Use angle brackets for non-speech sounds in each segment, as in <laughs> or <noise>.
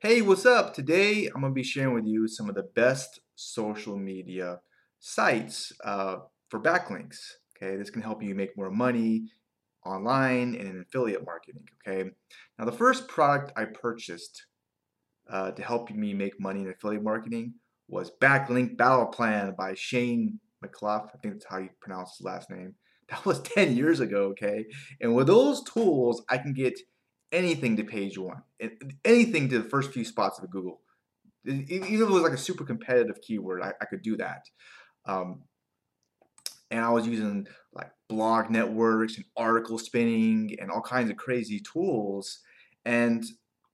Hey, what's up? Today I'm going to be sharing with you some of the best social media sites uh, for backlinks. Okay, this can help you make more money online and in affiliate marketing. Okay, now the first product I purchased uh, to help me make money in affiliate marketing was Backlink Battle Plan by Shane McClough. I think that's how you pronounce his last name. <laughs> That was 10 years ago, okay? And with those tools, I can get anything to page one, anything to the first few spots of Google. Even if it was like a super competitive keyword, I, I could do that. Um, and I was using like blog networks and article spinning and all kinds of crazy tools. And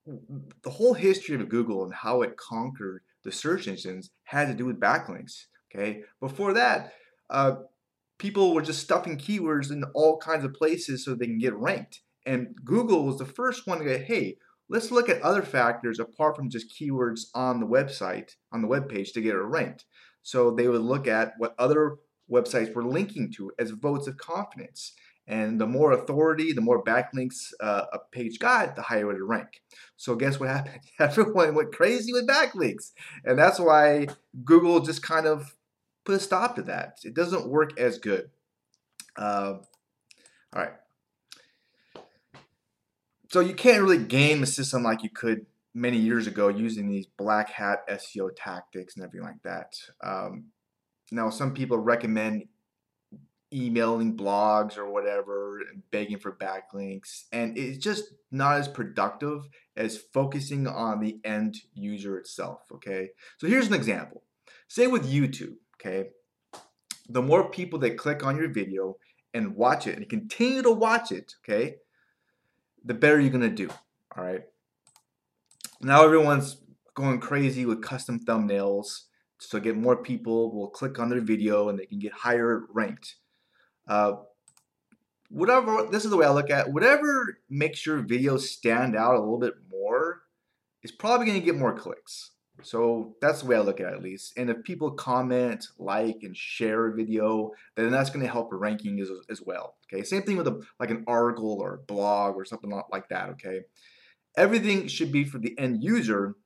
the whole history of Google and how it conquered the search engines had to do with backlinks. Okay, before that, uh, people were just stuffing keywords in all kinds of places so they can get ranked. And Google was the first one to go, hey, let's look at other factors apart from just keywords on the website, on the web page to get it ranked. So they would look at what other websites were linking to as votes of confidence. And the more authority, the more backlinks uh, a page got, the higher it would rank. So guess what happened? <laughs> Everyone went crazy with backlinks. And that's why Google just kind of put a stop to that. It doesn't work as good. Uh, all right. So you can't really game a system like you could many years ago using these black hat SEO tactics and everything like that. Um, now, some people recommend emailing blogs or whatever begging for backlinks, and it's just not as productive as focusing on the end user itself. Okay, so here's an example. Say with YouTube, okay, the more people that click on your video and watch it and continue to watch it, okay, the better you're going to do. All right. Now everyone's going crazy with custom thumbnails. So get more people will click on their video and they can get higher ranked. Uh, whatever, this is the way I look at. Whatever makes your video stand out a little bit more is probably going to get more clicks. So that's the way I look at it at least. And if people comment, like, and share a video, then that's going to help ranking as, as well. Okay, same thing with a, like an article or a blog or something like that. Okay, everything should be for the end user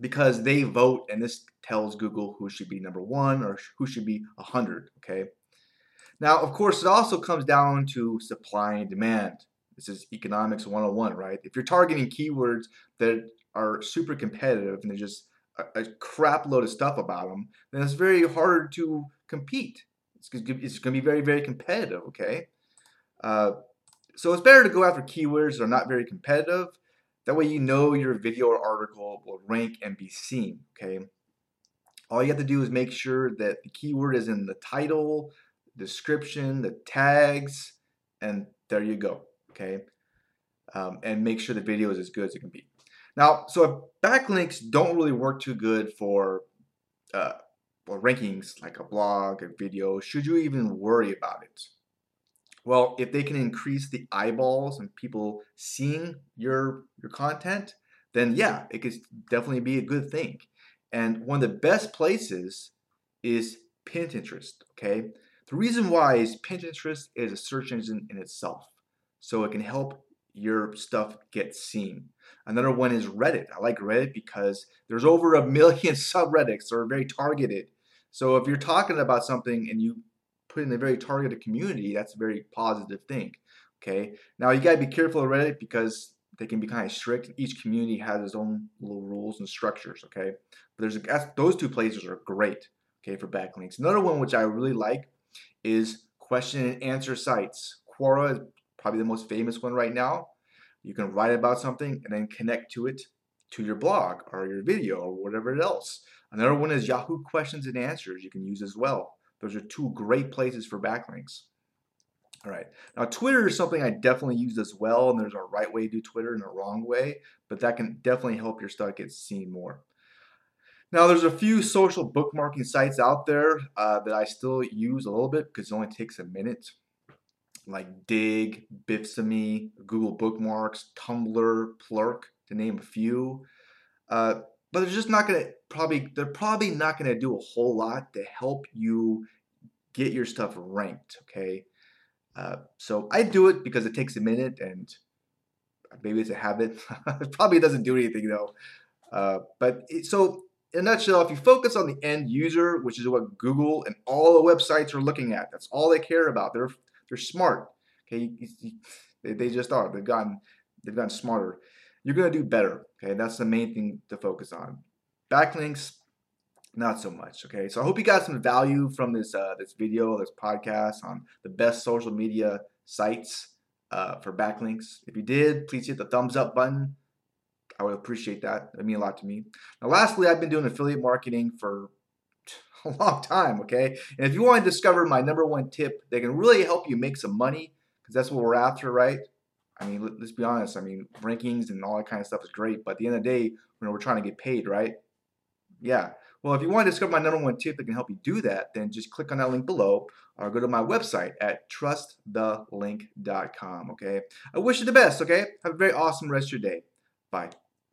because they vote, and this tells Google who should be number one or who should be a hundred. Okay. Now, of course, it also comes down to supply and demand. This is economics 101, right? If you're targeting keywords that are super competitive and they're just a, crap load of stuff about them, then it's very hard to compete. It's, it's going to be very, very competitive, okay? Uh, so it's better to go after keywords that are not very competitive. That way you know your video or article will rank and be seen, okay? All you have to do is make sure that the keyword is in the title, description, the tags, and there you go, okay? Um, and make sure the video is as good as it can be. Now, so if backlinks don't really work too good for uh, well, rankings like a blog, a video. Should you even worry about it? Well, if they can increase the eyeballs and people seeing your your content, then yeah, it could definitely be a good thing. And one of the best places is Pinterest. Okay, the reason why is Pinterest is a search engine in itself, so it can help your stuff get seen. Another one is Reddit. I like Reddit because there's over a million <laughs> subreddits that are very targeted. So if you're talking about something and you put in a very targeted community, that's a very positive thing. Okay. Now you gotta be careful of Reddit because they can be kind of strict. Each community has its own little rules and structures. Okay. But there's a, those two places are great. Okay, for backlinks. Another one which I really like is question and answer sites. Quora is probably the most famous one right now. You can write about something and then connect to it to your blog or your video or whatever else. Another one is Yahoo Questions and Answers you can use as well. Those are two great places for backlinks. All right. Now, Twitter is something I definitely use as well, and there's a right way to do Twitter and a wrong way, but that can definitely help your stuff get seen more. Now, there's a few social bookmarking sites out there uh, that I still use a little bit because it only takes a minute like Digg, Bitsy, Google Bookmarks, Tumblr, Plurk, to name a few. Uh, but they're just not going to probably they're probably not going to do a whole lot to help you get your stuff ranked. Okay, uh, so I do it because it takes a minute and maybe it's a habit. <laughs> it probably doesn't do anything though. Uh, but it, so in a nutshell, if you focus on the end user, which is what Google and all the websites are looking at, that's all they care about. They're they're smart. Okay, they, just are. They've gotten they've gotten smarter. You're gonna do better. Okay, that's the main thing to focus on. Backlinks, not so much. Okay, so I hope you got some value from this uh, this video, this podcast on the best social media sites uh, for backlinks. If you did, please hit the thumbs up button. I would appreciate that. That mean a lot to me. Now, lastly, I've been doing affiliate marketing for <laughs> a long time. Okay, and if you want to discover my number one tip that can really help you make some money, because that's what we're after, right? I mean, let's be honest. I mean, rankings and all that kind of stuff is great, but at the end of the day, you know, we're trying to get paid, right? Yeah. Well, if you want to discover my number one tip that can help you do that, then just click on that link below or go to my website at trustthelink.com. Okay. I wish you the best. Okay. Have a very awesome rest of your day. Bye.